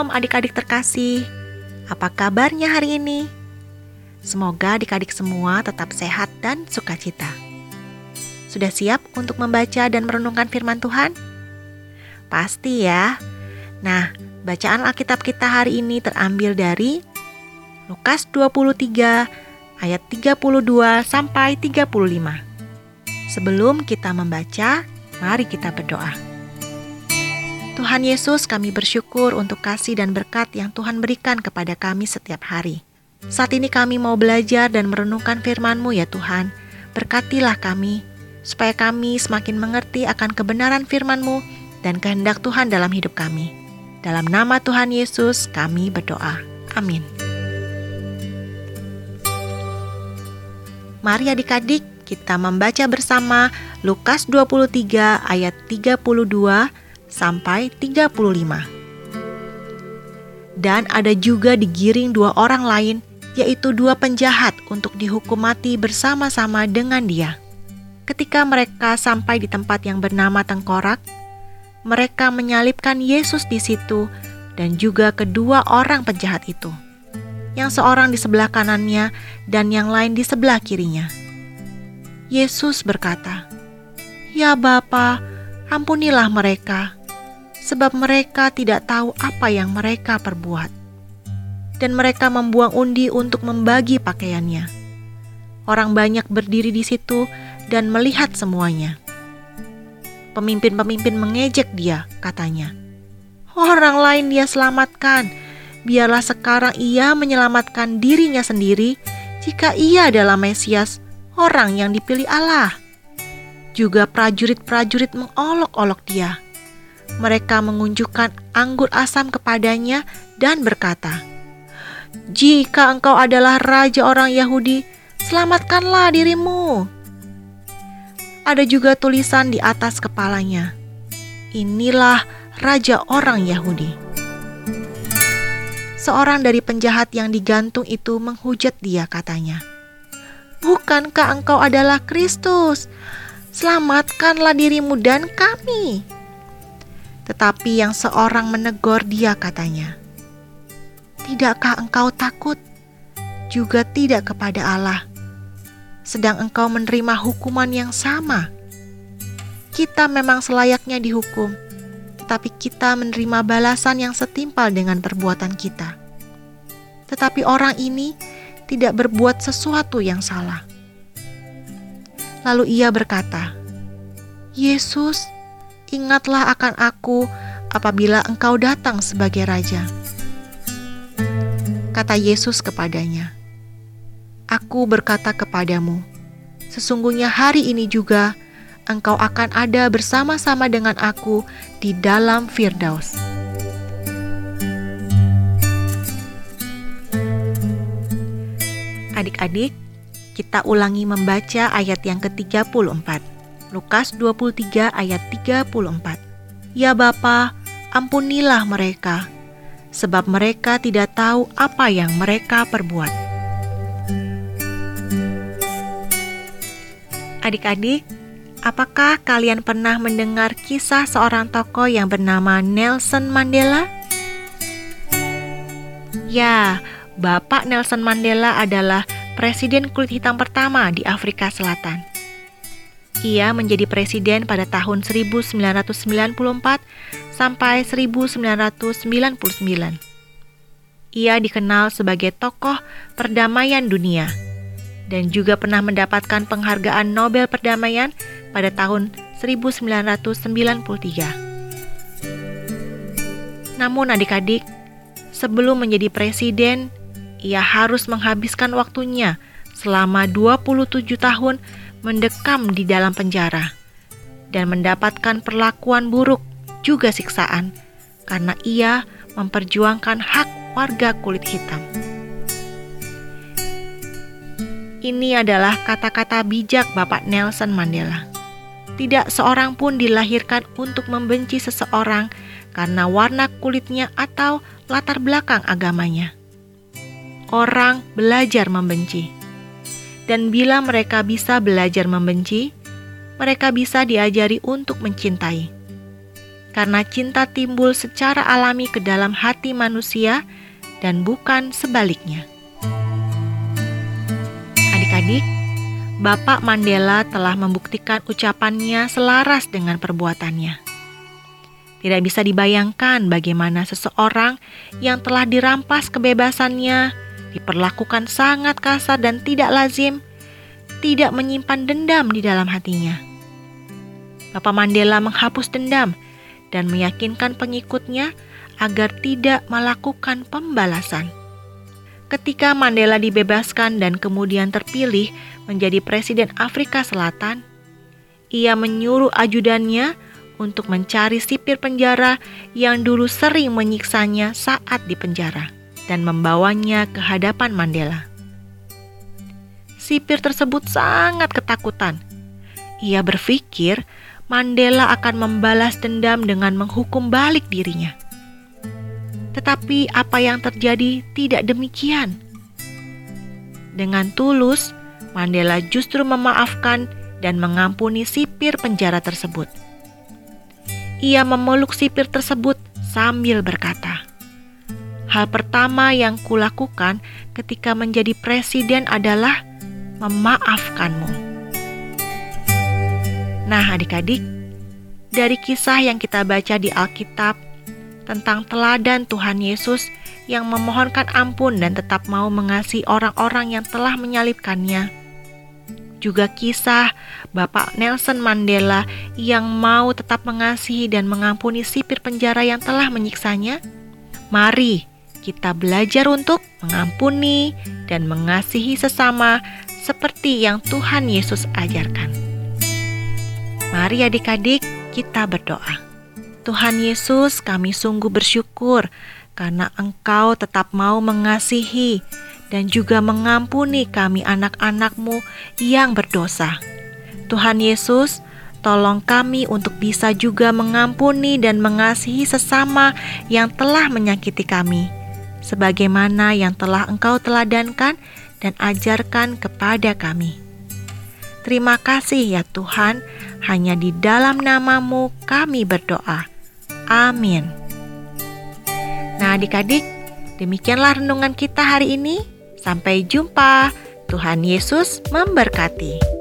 Shalom adik-adik terkasih. Apa kabarnya hari ini? Semoga adik-adik semua tetap sehat dan sukacita. Sudah siap untuk membaca dan merenungkan firman Tuhan? Pasti ya. Nah, bacaan Alkitab kita hari ini terambil dari Lukas 23 ayat 32 sampai 35. Sebelum kita membaca, mari kita berdoa. Tuhan Yesus, kami bersyukur untuk kasih dan berkat yang Tuhan berikan kepada kami setiap hari. Saat ini kami mau belajar dan merenungkan firman-Mu ya Tuhan. Berkatilah kami, supaya kami semakin mengerti akan kebenaran firman-Mu dan kehendak Tuhan dalam hidup kami. Dalam nama Tuhan Yesus kami berdoa. Amin. Mari adik-adik kita membaca bersama Lukas 23 ayat 32 sampai 35. Dan ada juga digiring dua orang lain, yaitu dua penjahat untuk dihukum mati bersama-sama dengan dia. Ketika mereka sampai di tempat yang bernama Tengkorak, mereka menyalibkan Yesus di situ dan juga kedua orang penjahat itu. Yang seorang di sebelah kanannya dan yang lain di sebelah kirinya. Yesus berkata, "Ya Bapa, ampunilah mereka, sebab mereka tidak tahu apa yang mereka perbuat. Dan mereka membuang undi untuk membagi pakaiannya. Orang banyak berdiri di situ dan melihat semuanya. Pemimpin-pemimpin mengejek dia, katanya. Orang lain dia selamatkan, biarlah sekarang ia menyelamatkan dirinya sendiri jika ia adalah Mesias, orang yang dipilih Allah. Juga prajurit-prajurit mengolok-olok dia mereka mengunjukkan anggur asam kepadanya dan berkata, "Jika engkau adalah raja orang Yahudi, selamatkanlah dirimu." Ada juga tulisan di atas kepalanya, "Inilah raja orang Yahudi." Seorang dari penjahat yang digantung itu menghujat dia, katanya, "Bukankah engkau adalah Kristus? Selamatkanlah dirimu dan kami." Tetapi yang seorang menegur dia katanya, Tidakkah engkau takut? Juga tidak kepada Allah, sedang engkau menerima hukuman yang sama. Kita memang selayaknya dihukum, tetapi kita menerima balasan yang setimpal dengan perbuatan kita. Tetapi orang ini tidak berbuat sesuatu yang salah. Lalu ia berkata, "Yesus, ingatlah akan aku apabila engkau datang sebagai raja. Kata Yesus kepadanya, Aku berkata kepadamu, sesungguhnya hari ini juga engkau akan ada bersama-sama dengan aku di dalam Firdaus. Adik-adik, kita ulangi membaca ayat yang ke-34. Lukas 23 ayat 34. Ya Bapa, ampunilah mereka, sebab mereka tidak tahu apa yang mereka perbuat. Adik-adik, apakah kalian pernah mendengar kisah seorang tokoh yang bernama Nelson Mandela? Ya, Bapak Nelson Mandela adalah presiden kulit hitam pertama di Afrika Selatan. Ia menjadi presiden pada tahun 1994 sampai 1999. Ia dikenal sebagai tokoh perdamaian dunia dan juga pernah mendapatkan penghargaan Nobel Perdamaian pada tahun 1993. Namun adik-adik, sebelum menjadi presiden, ia harus menghabiskan waktunya selama 27 tahun mendekam di dalam penjara dan mendapatkan perlakuan buruk juga siksaan karena ia memperjuangkan hak warga kulit hitam. Ini adalah kata-kata bijak Bapak Nelson Mandela. Tidak seorang pun dilahirkan untuk membenci seseorang karena warna kulitnya atau latar belakang agamanya. Orang belajar membenci dan bila mereka bisa belajar membenci, mereka bisa diajari untuk mencintai. karena cinta timbul secara alami ke dalam hati manusia dan bukan sebaliknya. Adik-adik, Bapak Mandela telah membuktikan ucapannya selaras dengan perbuatannya. Tidak bisa dibayangkan bagaimana seseorang yang telah dirampas kebebasannya, diperlakukan sangat kasar dan tidak lazim, tidak menyimpan dendam di dalam hatinya. Bapak Mandela menghapus dendam dan meyakinkan pengikutnya agar tidak melakukan pembalasan. Ketika Mandela dibebaskan dan kemudian terpilih menjadi Presiden Afrika Selatan, ia menyuruh ajudannya untuk mencari sipir penjara yang dulu sering menyiksanya saat di penjara dan membawanya ke hadapan Mandela. Sipir tersebut sangat ketakutan. Ia berpikir Mandela akan membalas dendam dengan menghukum balik dirinya. Tetapi apa yang terjadi tidak demikian. Dengan tulus, Mandela justru memaafkan dan mengampuni sipir penjara tersebut. Ia memeluk sipir tersebut sambil berkata, "Hal pertama yang kulakukan ketika menjadi presiden adalah memaafkanmu." Nah, adik-adik, dari kisah yang kita baca di Alkitab tentang teladan Tuhan Yesus yang memohonkan ampun dan tetap mau mengasihi orang-orang yang telah menyalibkannya. Juga kisah Bapak Nelson Mandela yang mau tetap mengasihi dan mengampuni sipir penjara yang telah menyiksanya. Mari kita belajar untuk mengampuni dan mengasihi sesama seperti yang Tuhan Yesus ajarkan. Mari adik-adik kita berdoa. Tuhan Yesus kami sungguh bersyukur karena Engkau tetap mau mengasihi dan juga mengampuni kami anak-anakmu yang berdosa. Tuhan Yesus, tolong kami untuk bisa juga mengampuni dan mengasihi sesama yang telah menyakiti kami, sebagaimana yang telah Engkau teladankan dan ajarkan kepada kami. Terima kasih ya Tuhan, hanya di dalam namamu kami berdoa. Amin. Nah adik-adik, demikianlah renungan kita hari ini. Sampai jumpa. Tuhan Yesus memberkati.